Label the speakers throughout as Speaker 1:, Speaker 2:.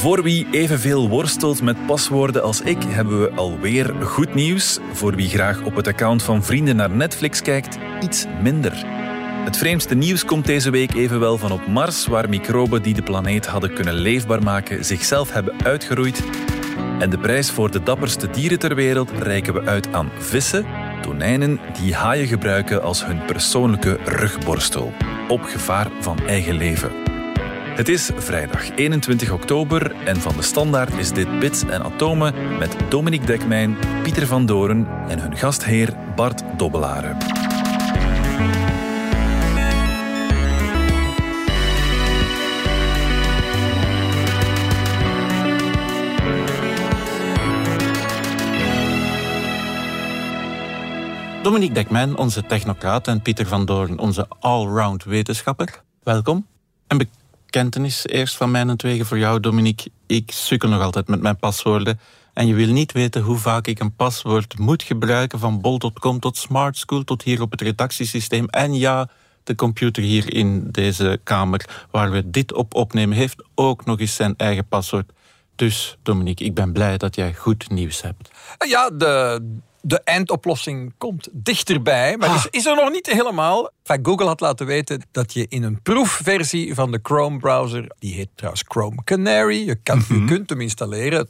Speaker 1: Voor wie evenveel worstelt met paswoorden als ik, hebben we alweer goed nieuws. Voor wie graag op het account van vrienden naar Netflix kijkt, iets minder. Het vreemdste nieuws komt deze week evenwel van op Mars, waar microben die de planeet hadden kunnen leefbaar maken zichzelf hebben uitgeroeid. En de prijs voor de dapperste dieren ter wereld reiken we uit aan vissen, tonijnen die haaien gebruiken als hun persoonlijke rugborstel, op gevaar van eigen leven. Het is vrijdag 21 oktober en van de Standaard is dit Bits en Atomen met Dominique Dekmijn, Pieter van Doren en hun gastheer Bart Dobbelaren.
Speaker 2: Dominique Dekmijn, onze technocraat, en Pieter van Doorn, onze allround wetenschapper. Welkom. Een bekentenis eerst van mijn twegen voor jou, Dominique. Ik sukkel nog altijd met mijn paswoorden. En je wil niet weten hoe vaak ik een paswoord moet gebruiken, van bol.com tot Smart School tot hier op het redactiesysteem. En ja, de computer hier in deze kamer waar we dit op opnemen, heeft ook nog eens zijn eigen paswoord. Dus, Dominique, ik ben blij dat jij goed nieuws hebt.
Speaker 3: Ja, de, de eindoplossing komt dichterbij, maar is, is er nog niet helemaal. Enfin, Google had laten weten dat je in een proefversie van de Chrome-browser, die heet trouwens Chrome Canary, je, kan, je kunt hem installeren,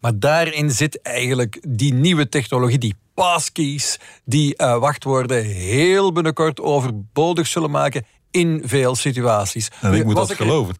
Speaker 3: maar daarin zit eigenlijk die nieuwe technologie, die passkeys, die uh, wachtwoorden heel binnenkort overbodig zullen maken in veel situaties.
Speaker 4: En ik moet dat geloven.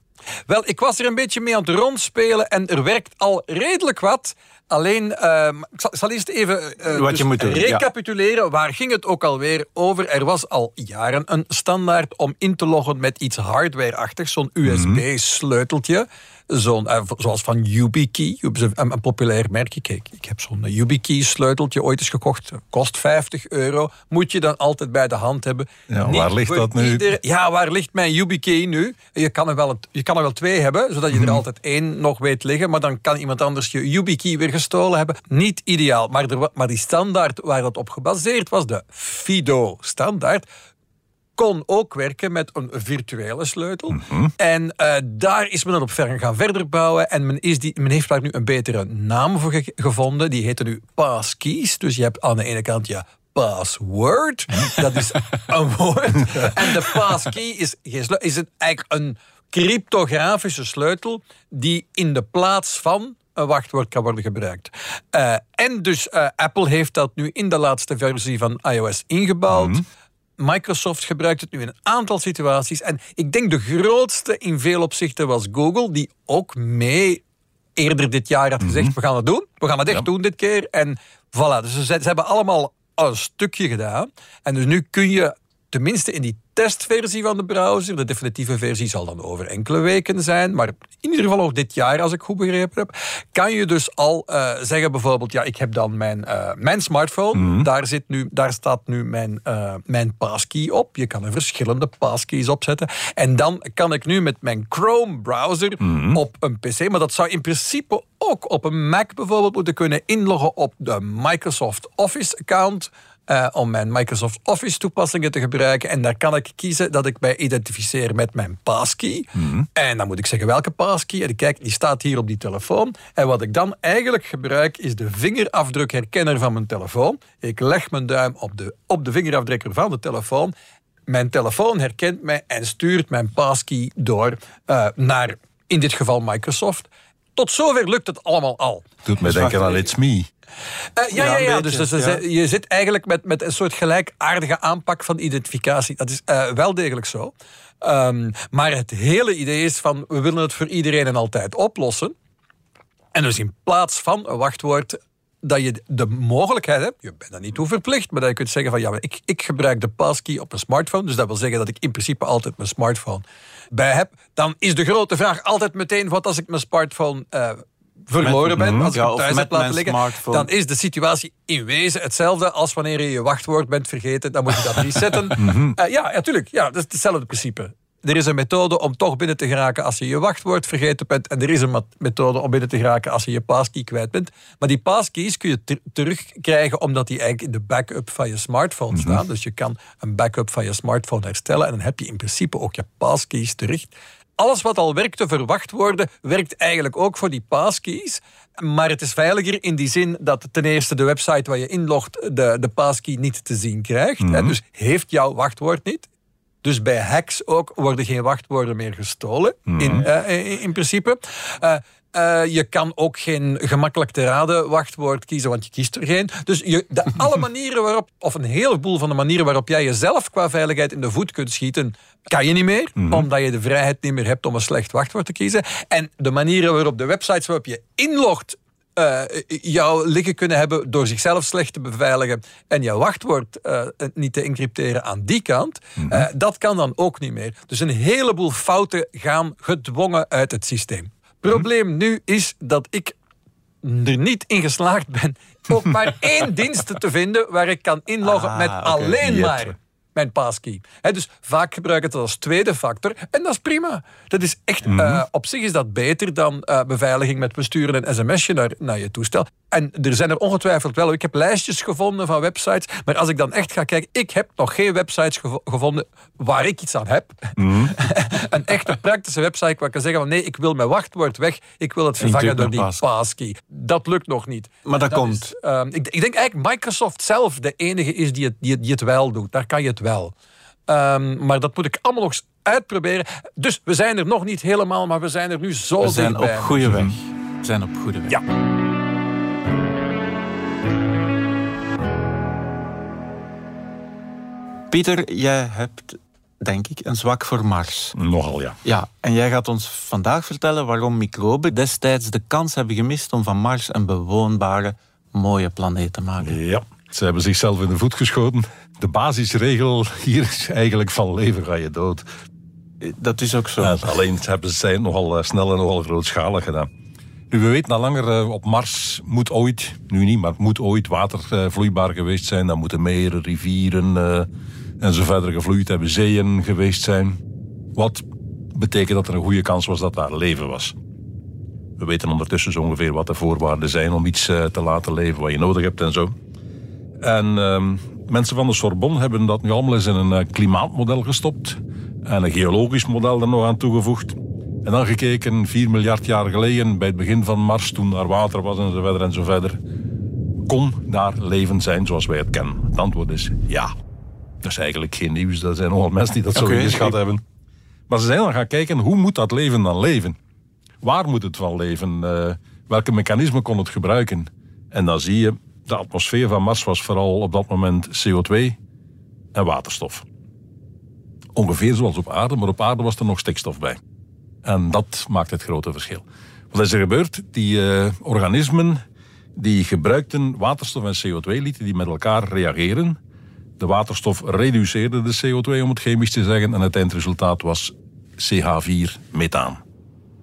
Speaker 3: Wel, ik was er een beetje mee aan het rondspelen en er werkt al redelijk wat. Alleen, uh, ik, zal, zal, eerst even uh,
Speaker 2: Wat je moet doen,
Speaker 3: recapituleren. Ja. Waar ging het ook alweer over? Er was al jaren een standaard om in te loggen met iets hardware-achtigs. Zo'n USB-sleuteltje. Zo'n, uh, zoals van YubiKey, een, een populair merk. Ik, ik heb zo'n YubiKey sleuteltje ooit eens gekocht. Kost 50 euro. Moet je dan altijd bij de hand hebben.
Speaker 4: Ja, waar ligt dat nu? Ieder,
Speaker 3: ja, waar ligt mijn YubiKey nu? Je kan, er wel, je kan er wel twee hebben, zodat je er altijd één nog weet liggen. Maar dan kan iemand anders je YubiKey weer gestolen hebben. Niet ideaal. Maar, er, maar die standaard waar het op gebaseerd was, de FIDO-standaard kon ook werken met een virtuele sleutel.
Speaker 4: Mhm.
Speaker 3: En uh, daar is men dan op ver gaan verder bouwen. En men, is die, men heeft daar nu een betere naam voor ge gevonden. Die heette nu passkeys. Dus je hebt aan de ene kant je password. Dat is een woord. En de passkey is, is het eigenlijk een cryptografische sleutel die in de plaats van een wachtwoord kan worden gebruikt. Uh, en dus uh, Apple heeft dat nu in de laatste versie van iOS ingebouwd.
Speaker 4: Mhm.
Speaker 3: Microsoft gebruikt het nu in een aantal situaties. En ik denk de grootste in veel opzichten was Google, die ook mee eerder dit jaar had gezegd: we gaan het doen. We gaan het echt doen dit keer. En voilà, dus ze, ze hebben allemaal een stukje gedaan. En dus nu kun je tenminste in die testversie van de browser. De definitieve versie zal dan over enkele weken zijn. Maar in ieder geval ook dit jaar, als ik goed begrepen heb. Kan je dus al uh, zeggen bijvoorbeeld... Ja, ik heb dan mijn, uh, mijn smartphone.
Speaker 4: Mhm.
Speaker 3: daar, zit nu, daar staat nu mijn, uh, mijn passkey op. Je kan er verschillende passkeys opzetten. En dan kan ik nu met mijn Chrome browser
Speaker 4: Mhm.
Speaker 3: op een pc... Maar dat zou in principe ook op een Mac bijvoorbeeld moeten kunnen inloggen op de Microsoft Office account... Uh, om mijn Microsoft Office toepassingen te gebruiken. En daar kan ik kiezen dat ik mij identificeer met mijn passkey.
Speaker 4: Mhm.
Speaker 3: En dan moet ik zeggen welke passkey. En kijk, die staat hier op die telefoon. En wat ik dan eigenlijk gebruik is de vingerafdrukherkenner van mijn telefoon. Ik leg mijn duim op de, op de vingerafdrukker van de telefoon. Mijn telefoon herkent mij en stuurt mijn passkey door uh, naar, in dit geval Microsoft. Tot zover lukt het allemaal al.
Speaker 4: Doet mij
Speaker 3: Dus
Speaker 4: denken aan It's Me.
Speaker 3: Uh, ja, ja, ja, dus, dus,
Speaker 2: ja.
Speaker 3: je zit eigenlijk met, met een soort gelijkaardige aanpak van identificatie. Dat is uh, wel degelijk zo. Um, maar het hele idee is van, we willen het voor iedereen en altijd oplossen. En dus in plaats van een wachtwoord dat je de mogelijkheid hebt, je bent daar niet toe verplicht, maar dat je kunt zeggen van ja, maar ik, ik gebruik de passkey op een smartphone, dus dat wil zeggen dat ik in principe altijd mijn smartphone bij heb. Dan is de grote vraag altijd meteen, wat als ik mijn smartphone uh, verloren
Speaker 2: Met-
Speaker 3: ben, als ik
Speaker 2: ja,
Speaker 3: thuis
Speaker 2: met
Speaker 3: heb laten liggen,
Speaker 2: smartphone.
Speaker 3: dan is de situatie in wezen hetzelfde als wanneer je je wachtwoord bent vergeten, dan moet je dat resetten. Eh, ja, natuurlijk, ja, dat is hetzelfde principe. Er is een methode om toch binnen te geraken als je je wachtwoord vergeten bent. En er is een methode om binnen te geraken als je je passkey kwijt bent. Maar die passkeys kun je ter- terugkrijgen omdat die eigenlijk in de backup van je smartphone staan. Dus je kan een backup van je smartphone herstellen. En dan heb je in principe ook je passkeys terug. Alles wat al werkte voor wachtwoorden, werkt eigenlijk ook voor die passkeys. Maar het is veiliger in die zin dat ten eerste de website waar je inlogt de, de passkey niet te zien krijgt.
Speaker 4: Mhm.
Speaker 3: Dus heeft jouw wachtwoord niet. Dus bij hacks ook worden geen wachtwoorden meer gestolen,
Speaker 4: Mhm.
Speaker 3: in, eh, in principe. Eh, eh, je kan ook geen gemakkelijk te raden wachtwoord kiezen, want je kiest er geen. Dus je, de, alle manieren waarop, of een heleboel van de manieren waarop jij jezelf qua veiligheid in de voet kunt schieten, kan je niet meer, omdat je de vrijheid niet meer hebt om een slecht wachtwoord te kiezen. En de manieren waarop de websites waarop je inlogt eh, jou liggen kunnen hebben door zichzelf slecht te beveiligen en jouw wachtwoord eh, niet te encrypteren aan die kant, eh, dat kan dan ook niet meer. Dus een heleboel fouten gaan gedwongen uit het systeem. Probleem nu is dat ik er niet in geslaagd ben ook maar één dienst te vinden waar ik kan inloggen
Speaker 2: Ah,
Speaker 3: met alleen maar mijn passkey. Dus vaak gebruik ik het als tweede factor en dat is prima. Dat is echt, eh, op zich is dat beter dan eh, beveiliging met we sturen een sms'je naar, naar je toestel. En er zijn er ongetwijfeld wel. Ik heb lijstjes gevonden van websites, maar als ik dan echt ga kijken, ik heb nog geen websites gevo- gevonden waar ik iets aan heb. een echte praktische website waar ik kan zeggen van nee, ik wil mijn wachtwoord weg, ik wil het vervangen door die passkey. Dat lukt nog niet.
Speaker 2: Maar dat,
Speaker 3: Dat
Speaker 2: komt.
Speaker 3: is, ehm, ik, ik denk eigenlijk Microsoft zelf de enige is die het, die het, die het wel doet. Daar kan je het wel. Ehm, maar dat moet ik allemaal nog eens uitproberen. Dus we zijn er nog niet helemaal, maar we zijn er nu zo
Speaker 2: We zijn op goede weg. We zijn op goede weg.
Speaker 3: Ja.
Speaker 2: Pieter, jij hebt, denk ik, een zwak voor Mars.
Speaker 4: Nogal, ja.
Speaker 2: Ja, en jij gaat ons vandaag vertellen waarom microben destijds de kans hebben gemist om van Mars een bewoonbare, mooie planeet te maken.
Speaker 4: Ja, ze hebben zichzelf in de voet geschoten. De basisregel hier is eigenlijk van leven ga je dood.
Speaker 2: Dat is ook zo.
Speaker 4: Ja, alleen hebben ze zijn nogal eh, snel en nogal grootschalig gedaan. Nu, we weten al langer, eh, op Mars moet ooit, nu niet, maar moet ooit water eh, vloeibaar geweest zijn. Dan moeten meren, rivieren eh, en zo verder gevloeid hebben, zeeën geweest zijn. Wat betekent dat er een goede kans was dat daar leven was. We weten ondertussen zo ongeveer wat de voorwaarden zijn om iets eh, te laten leven wat je nodig hebt en zo. En ehm, mensen van de Sorbonne hebben dat nu allemaal eens in een eh, klimaatmodel gestopt. En een geologisch model er nog aan toegevoegd. En dan gekeken, 4 miljard jaar geleden, bij het begin van Mars, toen daar water was en zo verder en zo verder. Kon daar leven zijn zoals wij het kennen? Het antwoord is ja. Dat is eigenlijk geen nieuws. Er zijn nogal mensen die dat zo
Speaker 2: Oké,
Speaker 4: ingeschat
Speaker 2: ik-
Speaker 4: hebben. Maar ze zijn dan gaan kijken, hoe moet dat leven dan leven? Waar moet het van leven? Eh, welke mechanismen kon het gebruiken? En dan zie je, de atmosfeer van Mars was vooral op dat moment CO2 en waterstof. Ongeveer zoals op aarde, maar op aarde was er nog stikstof bij. En dat maakt het grote verschil. Wat is er gebeurd? Die eh, organismen die gebruikten waterstof en CO2, lieten die met elkaar reageren. De waterstof reduceerde de CO2, om het chemisch te zeggen, en het eindresultaat was CH4 methaan.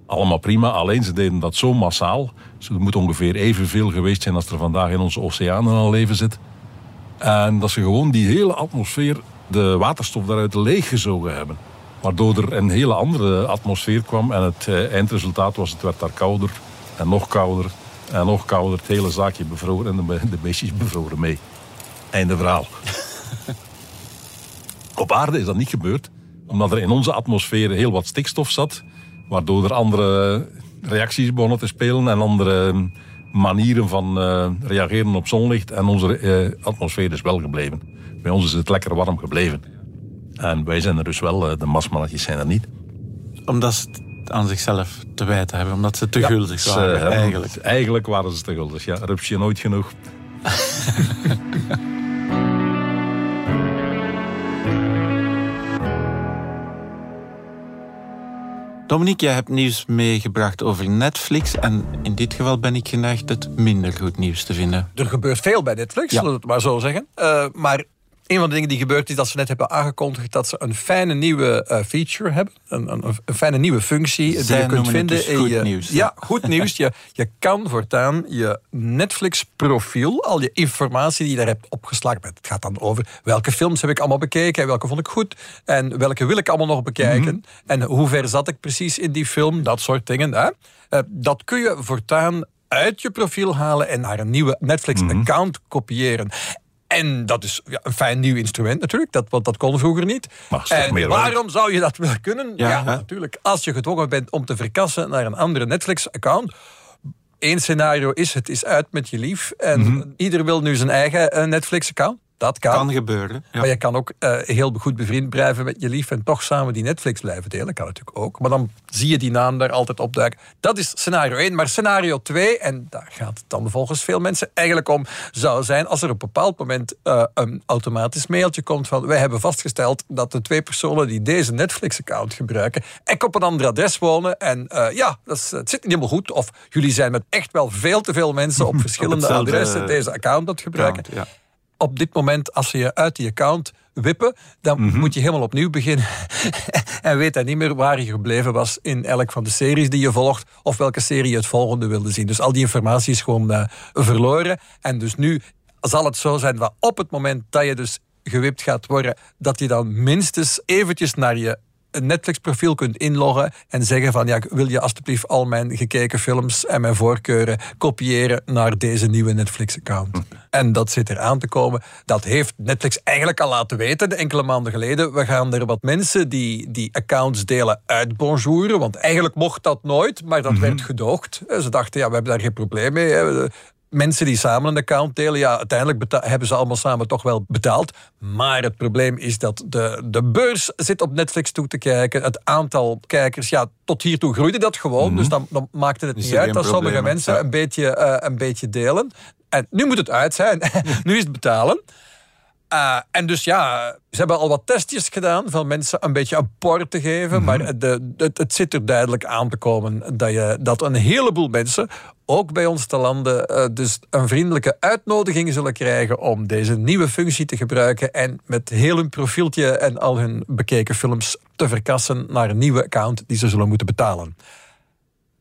Speaker 4: Allemaal prima, alleen ze deden dat zo massaal. Dus het moet ongeveer evenveel geweest zijn als er vandaag in onze oceanen al leven zit. En dat ze gewoon die hele atmosfeer, de waterstof daaruit leeggezogen hebben. Waardoor er een hele andere atmosfeer kwam. En het eh, eindresultaat was, het werd daar kouder en nog kouder en nog kouder. Het hele zaakje bevroren en de beestjes bevroren mee. Einde verhaal. Op aarde is dat niet gebeurd, omdat er in onze atmosfeer heel wat stikstof zat, waardoor er andere reacties begonnen te spelen en andere manieren van eh, reageren op zonlicht. En onze eh, atmosfeer is wel gebleven. Bij ons is het lekker warm gebleven. En wij zijn er dus wel, eh, de marsmannetjes zijn er niet.
Speaker 2: Omdat ze het aan zichzelf te wijten hebben. Omdat ze te
Speaker 4: Ja,
Speaker 2: guldig waren, eigenlijk.
Speaker 4: Eigenlijk waren ze te guldig. Ja, rupsje nooit genoeg.
Speaker 2: Dominique, jij hebt nieuws meegebracht over Netflix. En in dit geval ben ik geneigd het minder goed nieuws te vinden.
Speaker 3: Er gebeurt veel bij Netflix,
Speaker 2: Ja.
Speaker 3: zullen we het maar zo zeggen. Eh, maar een van de dingen die gebeurt is dat ze net hebben aangekondigd dat ze een fijne nieuwe eh, feature hebben. Een, een, een fijne nieuwe functie die je kunt vinden
Speaker 2: dus
Speaker 3: in
Speaker 2: goed
Speaker 3: je.
Speaker 2: nieuws,
Speaker 3: Ja, goed nieuws. Je, je kan voortaan je Netflix-profiel, al je informatie die je daar hebt opgeslagen. Het gaat dan over welke films heb ik allemaal bekeken en welke vond ik goed en welke wil ik allemaal nog bekijken. En hoe ver zat ik precies in die film, dat soort dingen. Hè? Eh, dat kun je voortaan uit je profiel halen en naar een nieuwe Netflix-account kopiëren. En dat is ja, een fijn nieuw instrument natuurlijk, dat, want dat kon vroeger niet.
Speaker 4: Maar en meer
Speaker 3: waarom zou je dat willen kunnen? Ja, natuurlijk. Als je gedwongen bent om te verkassen naar een andere Netflix-account, Eén scenario is, het is uit met je lief. En mm ieder wil nu zijn eigen eh, Netflix-account. Dat kan.
Speaker 2: Kan gebeuren. Ja.
Speaker 3: Maar je kan ook uh, heel goed bevriend blijven met je lief en toch samen die Netflix blijven delen. Kan natuurlijk ook. Maar dan zie je die naam daar altijd opduiken. Dat is scenario 1. Maar scenario 2, en daar gaat het dan volgens veel mensen eigenlijk om, zou zijn als er op een bepaald moment uh, een automatisch mailtje komt van wij hebben vastgesteld dat de twee personen die deze Netflix-account gebruiken, echt op een ander adres wonen. En uh, ja, dat is, het zit niet helemaal goed. Of jullie zijn met echt wel veel te veel mensen op verschillende adressen deze account dat gebruiken. Ja op dit moment, als ze je uit die account wippen, dan mhm. moet je helemaal opnieuw beginnen. en weet dan niet meer waar je gebleven was in elk van de series die je volgt, of welke serie je het volgende wilde zien. Dus al die informatie is gewoon uh, verloren. En dus nu zal het zo zijn dat op het moment dat je dus gewipt gaat worden, dat je dan minstens eventjes naar je een Netflix-profiel kunt inloggen en zeggen van ja, wil je alstublieft al mijn gekeken films en mijn voorkeuren kopiëren naar deze nieuwe Netflix-account. Hm. En dat zit er aan te komen. Dat heeft Netflix eigenlijk al laten weten, enkele maanden geleden. We gaan er wat mensen die die accounts delen uitbonjouren, want eigenlijk mocht dat nooit, maar dat mhm. werd gedoogd. Ze dachten, ja, we hebben daar geen probleem mee mensen die samen een account delen, ja, uiteindelijk hebben ze allemaal samen toch wel betaald. Maar het probleem is dat de, de beurs zit op Netflix toe te kijken. Het aantal kijkers, ja, tot hiertoe groeide dat gewoon. Mhm. Dus dan, dan maakte het niet uit dat sommige mensen een, beetje, uh, een beetje delen. En nu moet het uit zijn. nu is het betalen. Uh, en dus ja, ze hebben al wat testjes gedaan van mensen een beetje een por te geven. Mhm. Maar de, het, het, zit er duidelijk aan te komen dat, je, dat een heleboel mensen, ook bij ons te landen, uh, dus een vriendelijke uitnodiging zullen krijgen om deze nieuwe functie te gebruiken. En met heel hun profieltje en al hun bekeken films te verkassen naar een nieuwe account die ze zullen moeten betalen.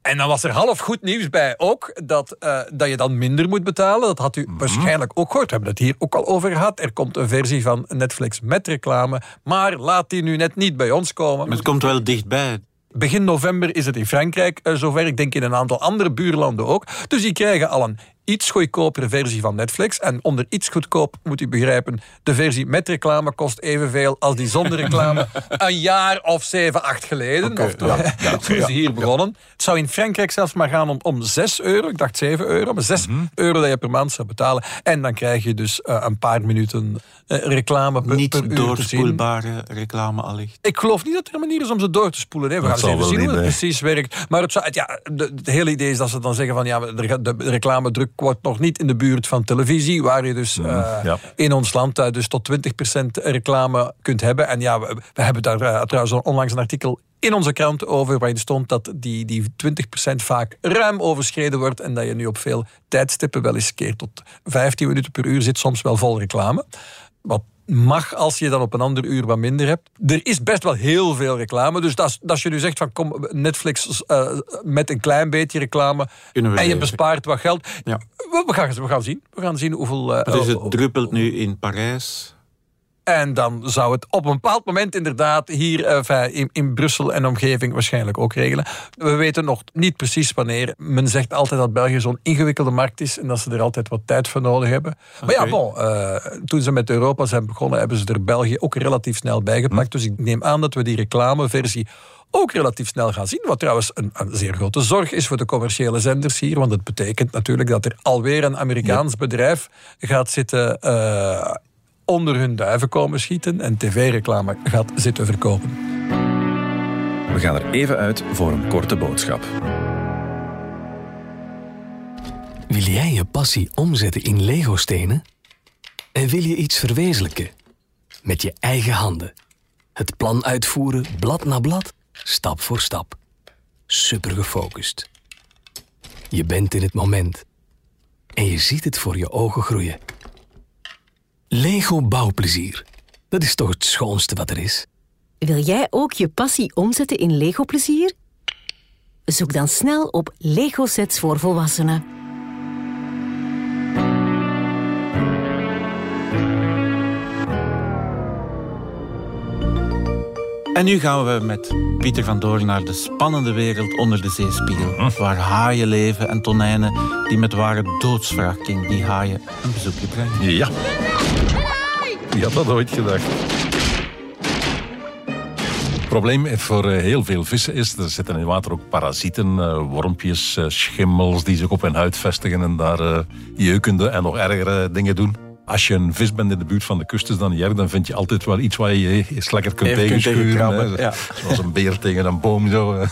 Speaker 3: En dan was er half goed nieuws bij ook, dat, uh, dat je dan minder moet betalen. Dat had u mhm. waarschijnlijk ook gehoord. We hebben het hier ook al over gehad. Er komt een versie van Netflix met reclame. Maar laat die nu net niet bij ons komen.
Speaker 2: Maar het komt wel dichtbij.
Speaker 3: Begin november is het in Frankrijk uh, zover. Ik denk in een aantal andere buurlanden ook. Dus die krijgen al een iets goedkopere versie van Netflix. En onder iets goedkoop moet u begrijpen, de versie met reclame kost evenveel als die zonder reclame een jaar of zeven, acht geleden. Okay, of toen, ja, ze hier begonnen. Het zou in Frankrijk zelfs maar gaan om, om 6 euro. Ik dacht 7 euro, maar 6 mhm. euro dat je per maand zou betalen. En dan krijg je dus uh, een paar minuten uh, reclame per,
Speaker 2: Niet
Speaker 3: per
Speaker 2: doorspoelbare reclame allicht.
Speaker 3: Ik geloof niet dat er een manier is om ze door te spoelen. Nee, we gaan eens even zien hoe het precies werkt. Maar het, zou, ja, het hele idee is dat ze dan zeggen van ja, de, de reclame druk wordt nog niet in de buurt van televisie, waar je dus uh, in ons land uh, dus tot 20% reclame kunt hebben. En ja, we, we hebben daar uh, trouwens onlangs een artikel in onze krant over waarin stond dat die, die 20% vaak ruim overschreden wordt en dat je nu op veel tijdstippen wel eens keer tot 15 minuten per uur zit, soms wel vol reclame. Wat mag als je dan op een ander uur wat minder hebt. Er is best wel heel veel reclame. Dus dat, als je nu zegt van kom Netflix uh, met een klein beetje reclame en je bespaart wat geld. Ja. We, we, gaan, we gaan zien. We gaan zien hoeveel...
Speaker 2: Uh, dus het druppelt nu in Parijs
Speaker 3: en dan zou het op een bepaald moment inderdaad hier uh, in, in, Brussel en omgeving waarschijnlijk ook regelen. We weten nog niet precies wanneer. Men zegt altijd dat België zo'n ingewikkelde markt is en dat ze er altijd wat tijd voor nodig hebben. Maar ja, bon, uh, toen ze met Europa zijn begonnen, hebben ze er België ook relatief snel bijgepakt. Hm. Dus ik neem aan dat we die reclameversie ook relatief snel gaan zien. Wat trouwens een, een, zeer grote zorg is voor de commerciële zenders hier. Want het betekent natuurlijk dat er alweer een Amerikaans bedrijf gaat zitten uh, onder hun duiven komen schieten en tv-reclame gaat zitten verkopen.
Speaker 1: We gaan er even uit voor een korte boodschap.
Speaker 5: Wil jij je passie omzetten in Lego-stenen? En wil je iets verwezenlijken? Met je eigen handen. Het plan uitvoeren, blad na blad, stap voor stap. Super gefocust. Je bent in het moment. En je ziet het voor je ogen groeien. Lego bouwplezier. Dat is toch het schoonste wat er is.
Speaker 6: Wil jij ook je passie omzetten in Lego plezier? Zoek dan snel op Lego sets voor volwassenen.
Speaker 2: En nu gaan we met Pieter van Doorn naar de spannende wereld onder de zeespiegel. Hm. Waar haaien leven en tonijnen die met ware doodsvraag die haaien een bezoekje brengen.
Speaker 1: Ja.
Speaker 4: Wie had dat ooit gedacht? Het probleem voor eh, heel veel vissen is, er zitten in water ook parasieten, eh, wormpjes, eh, schimmels die zich op hun huid vestigen en daar jeukende en nog ergere dingen doen. Als je een vis bent in de buurt van de kust, is dan niet dan vind je altijd wel iets waar je je eens lekker kunt tegenschuren. Ja. Zoals een beer tegen een boom. Zo.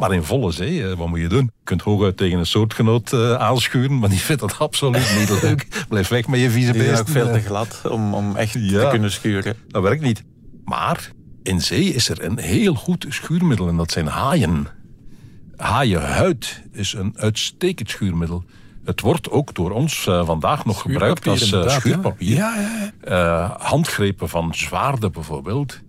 Speaker 4: Maar in volle zee, wat moet je doen? Je kunt hooguit tegen een soortgenoot aanschuren, maar die vindt dat absoluut niet leuk. Blijf weg met je vieze beest. is
Speaker 2: ook veel te glad om, om echt te kunnen schuren.
Speaker 4: Dat werkt niet. Maar in zee is er een heel goed schuurmiddel en dat zijn haaien. Haaienhuid is een uitstekend schuurmiddel. Het wordt ook door ons uh, vandaag nog gebruikt als uh, schuurpapier. Ja, ja, uh, handgrepen van zwaarden bijvoorbeeld,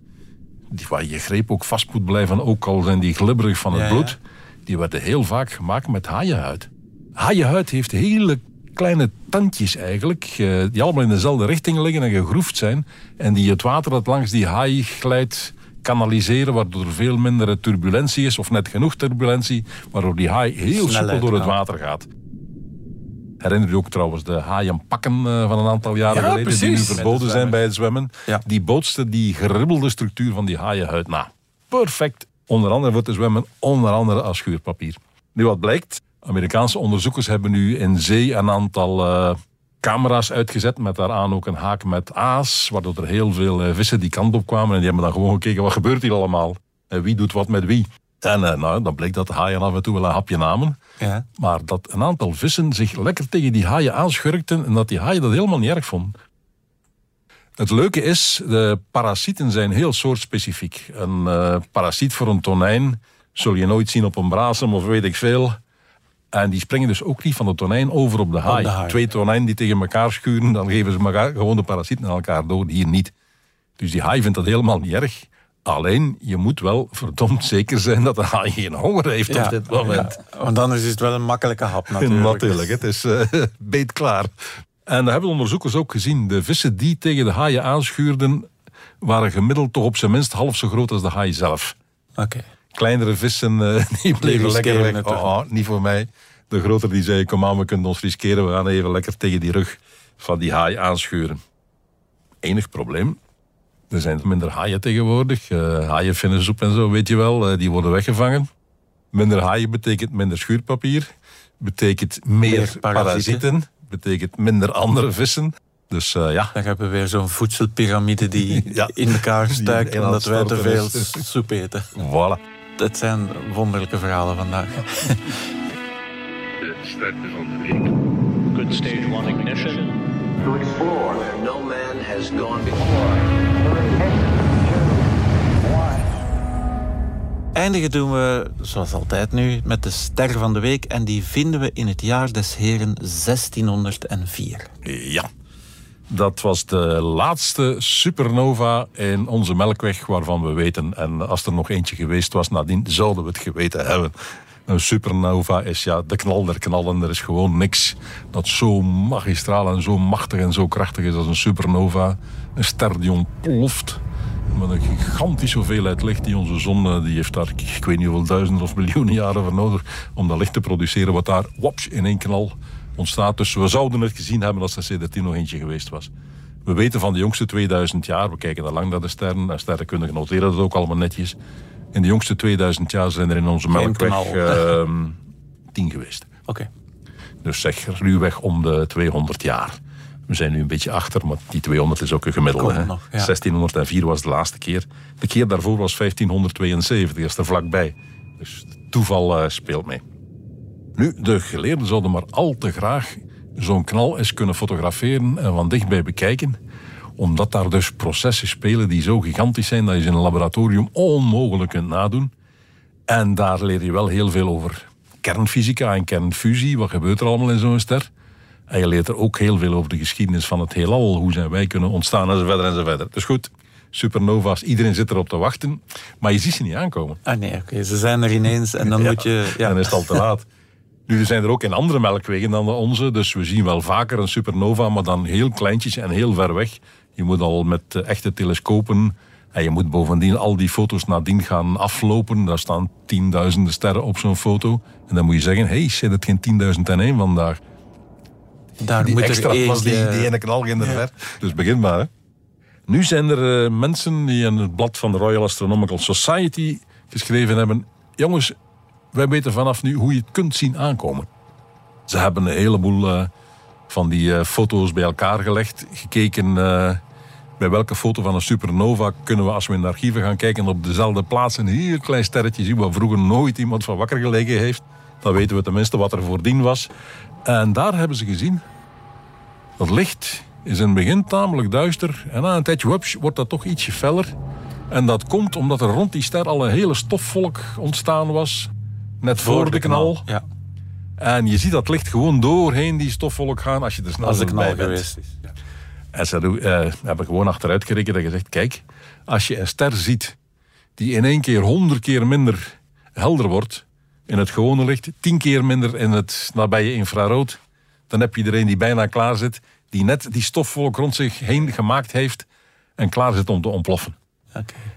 Speaker 4: die waar je greep ook vast moet blijven, ook al zijn die glibberig van het bloed, die werden heel vaak gemaakt met haaienhuid. Haaienhuid heeft hele kleine tandjes eigenlijk, eh, die allemaal in dezelfde richting liggen en gegroefd zijn. En die het water dat langs die haai glijdt kanaliseren, waardoor er veel minder turbulentie is, of net genoeg turbulentie, waardoor die haai heel soepel door het water gaat. Herinner je ook trouwens de haaienpakken uh, van een aantal jaren geleden, precies. die nu verboden zijn bij het zwemmen. Die bootsten die geribbelde structuur van die haaienhuid na. Perfect. Onder andere voor te zwemmen, onder andere als schuurpapier. Nu wat blijkt, Amerikaanse onderzoekers hebben nu in zee een aantal uh, camera's uitgezet met daaraan ook een haak met aas, waardoor er heel veel uh, vissen die kant op kwamen en die hebben dan gewoon gekeken wat gebeurt hier allemaal en wie doet wat met wie. En uh, nou, dan bleek dat de haaien af en toe wel een hapje namen. Ja. Maar dat een aantal vissen zich lekker tegen die haaien aanschurkten en dat die haaien dat helemaal niet erg vonden. Het leuke is, de parasieten zijn heel soortspecifiek. Een uh, parasiet voor een tonijn zul je nooit zien op een brasem of weet ik veel. En die springen dus ook niet van de tonijn over op de haai. Twee tonijnen die tegen elkaar schuren, dan geven ze elkaar gewoon de parasieten aan elkaar dood. Hier niet. Dus die haai vindt dat helemaal niet erg. Alleen, je moet wel verdomd zeker zijn dat de haai geen honger heeft op dit moment.
Speaker 2: Ja, want anders is het wel een makkelijke hap natuurlijk.
Speaker 4: natuurlijk, het is uh, beet klaar. En dat hebben onderzoekers ook gezien. De vissen die tegen de haaien aanschuurden, waren gemiddeld toch op zijn minst half zo groot als de haai zelf.
Speaker 2: Oké
Speaker 4: kleinere vissen uh, die bleven lekker weg. Oh, oh, niet voor mij. De grotere die zei, kom aan, we kunnen ons riskeren. We gaan even lekker tegen die rug van die haai aanschuren. Enig probleem. Er zijn minder haaien tegenwoordig. Uh, haaienvinnensoep en zo, weet je wel. Uh, die worden weggevangen. Minder haaien betekent minder schuurpapier. Betekent meer, parasieten. Betekent minder andere vissen. Dus uh, ja.
Speaker 2: Dan hebben we weer zo'n voedselpyramide die in elkaar stuikt omdat wij te veel soep eten.
Speaker 4: Voilà.
Speaker 2: Het zijn wonderlijke verhalen vandaag. De start van de week. Good stage one ignition. To explore where no man has gone before. Eindigen doen we, zoals altijd nu, met de ster van de week. En die vinden we in het jaar des heren 1604.
Speaker 4: Ja. Dat was de laatste supernova in onze melkweg waarvan we weten. En als er nog eentje geweest was, nadien zouden we het geweten hebben. Een supernova is ja de knal der knallen. Er is gewoon niks dat zo magistraal en zo machtig en zo krachtig is als een supernova. Een ster die ontploft met een gigantische hoeveelheid licht die onze zon, eh, die heeft daar, ik weet niet hoeveel duizenden of miljoenen jaren voor nodig om dat licht te produceren, wat daar wops, in één knal ontstaat. Dus we zouden het gezien hebben als er CD10 nog eentje geweest was. We weten van de jongste 2000 jaar, we kijken al lang naar de sterren, en sterrenkundigen noteren dat ook allemaal netjes. In de jongste 2000 jaar zijn er in onze melkweg uh, 10 geweest.
Speaker 2: Oké.
Speaker 4: Dus zeg ruwweg om de 200 jaar. We zijn nu een beetje achter, maar die 200 is ook een gemiddelde. Hè? 1604 was de laatste keer. De keer daarvoor was 1572, dat is er vlakbij. Dus toeval uh, speelt mee. Nu, de geleerden zouden maar al te graag zo'n knal eens kunnen fotograferen en van dichtbij bekijken omdat daar dus processen spelen die zo gigantisch zijn dat je ze in een laboratorium onmogelijk kunt nadoen. En daar leer je wel heel veel over kernfysica en kernfusie. Wat gebeurt er allemaal in zo'n ster? En je leert er ook heel veel over de geschiedenis van het heelal. Hoe zijn wij kunnen ontstaan enzovoort enzovoort. Dus goed, supernova's, iedereen zit erop te wachten. Maar je ziet ze niet aankomen.
Speaker 2: Ah nee, oké, ze zijn er ineens en dan moet je...
Speaker 4: Ja. Dan is het al te laat. Nu zijn er ook in andere melkwegen dan de onze, dus we zien wel vaker een supernova, maar dan heel kleintjes en heel ver weg. Je moet al met echte telescopen en je moet bovendien al die foto's nadien gaan aflopen. Daar staan tienduizenden sterren op zo'n foto. En dan moet je zeggen, hé, hey, zit het geen 10.000 vandaag?
Speaker 2: Daar die moet extra
Speaker 4: er was die, die ene knal in de ver. Dus begin maar. Hè. Nu zijn er eh, mensen die in het blad van de Royal Astronomical Society geschreven hebben... Jongens, wij weten vanaf nu hoe je het kunt zien aankomen. Ze hebben een heleboel eh, van die eh, foto's bij elkaar gelegd. Gekeken eh, bij welke foto van een supernova kunnen we, als we in de archieven gaan kijken, op dezelfde plaats een heel klein sterretje zien waar vroeger nooit iemand van wakker gelegen heeft. Dan weten we tenminste wat er voordien was. En daar hebben ze gezien dat licht is in het begin tamelijk duister. En na een tijdje hups, wordt dat toch ietsje feller. En dat komt omdat er rond die ster al een hele stofvolk ontstaan was. Net voor, de knal.
Speaker 2: Ja,
Speaker 4: En je ziet dat licht gewoon doorheen die stofvolk gaan als je er snel
Speaker 2: als de knal
Speaker 4: bent.
Speaker 2: geweest is. Ja.
Speaker 4: En ze eh, hebben gewoon achteruit gerekend en gezegd: kijk, als je een ster ziet die in één keer honderd keer minder helder wordt in het gewone licht, tien keer minder in het nabije infrarood, dan heb je er een die bijna klaar zit, die net die stofvolk rond zich heen gemaakt heeft en klaar zit om te ontploffen.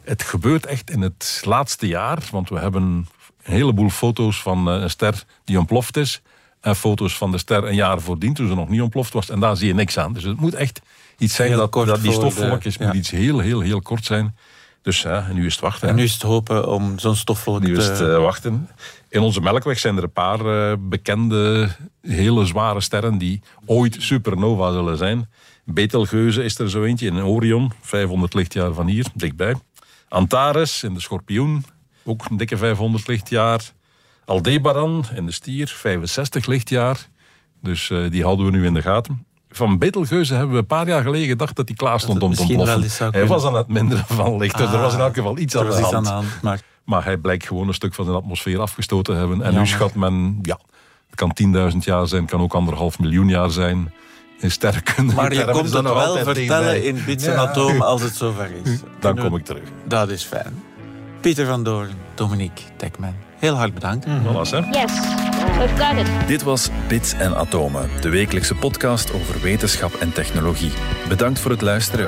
Speaker 4: Het gebeurt echt in het laatste jaar, want we hebben een heleboel foto's van eh, een ster die ontploft is. En foto's van de ster een jaar voordien, toen ze nog niet ontploft was. En daar zie je niks aan. Dus het moet echt iets zijn
Speaker 2: Heel
Speaker 4: dat,
Speaker 2: kort
Speaker 4: dat die
Speaker 2: de-
Speaker 4: stofvolkjes
Speaker 2: ja.
Speaker 4: moet iets heel, heel, heel kort zijn. Dus ja, en nu is het wachten.
Speaker 2: En nu is het hopen om zo'n stofvolk
Speaker 4: Nu is
Speaker 2: te...
Speaker 4: het eh, wachten. In onze melkweg zijn er een paar eh, bekende, hele zware sterren die ooit supernova zullen zijn. Betelgeuze is er zo eentje in Orion, 500 lichtjaar van hier, dichtbij. Antares in de Schorpioen, ook een dikke 500 lichtjaar. Aldebaran in de Stier, 65 lichtjaar. Dus eh, die houden we nu in de gaten. Van Betelgeuze hebben we een paar jaar geleden gedacht dat hij klaar stond
Speaker 2: het
Speaker 4: om te ontploffen. Hij was aan het minderen van licht, dus er was in elk geval iets aan
Speaker 2: er
Speaker 4: de hand.
Speaker 2: aan de hand. Maar
Speaker 4: Maar hij blijkt gewoon een stuk van zijn atmosfeer afgestoten te hebben. En nu schat men, ja, het kan 10.000 jaar zijn, kan ook anderhalf miljoen jaar zijn. In sterrenkunde.
Speaker 2: Maar je komt het wel vertellen in bits en atomen als het zover is.
Speaker 4: Dan kom ik terug.
Speaker 2: Dat is fijn. Pieter van Doorn, Dominique Dekman. Heel hard bedankt.
Speaker 4: Voilà, hè.
Speaker 7: Yes.
Speaker 1: Dit was Bits en Atomen, de wekelijkse podcast over wetenschap en technologie. Bedankt voor het luisteren.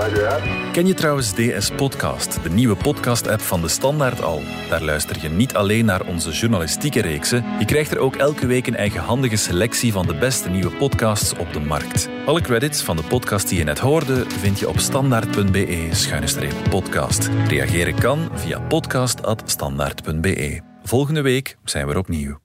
Speaker 1: Ken je trouwens DS Podcast, de nieuwe podcast-app van de Standaard al? Daar luister je niet alleen naar onze journalistieke reeksen, je krijgt er ook elke week een eigenhandige selectie van de beste nieuwe podcasts op de markt. Alle credits van de podcast die je net hoorde vind je op standaard.be-podcast. Reageren kan via podcast.standaard.be. Volgende week zijn we er opnieuw.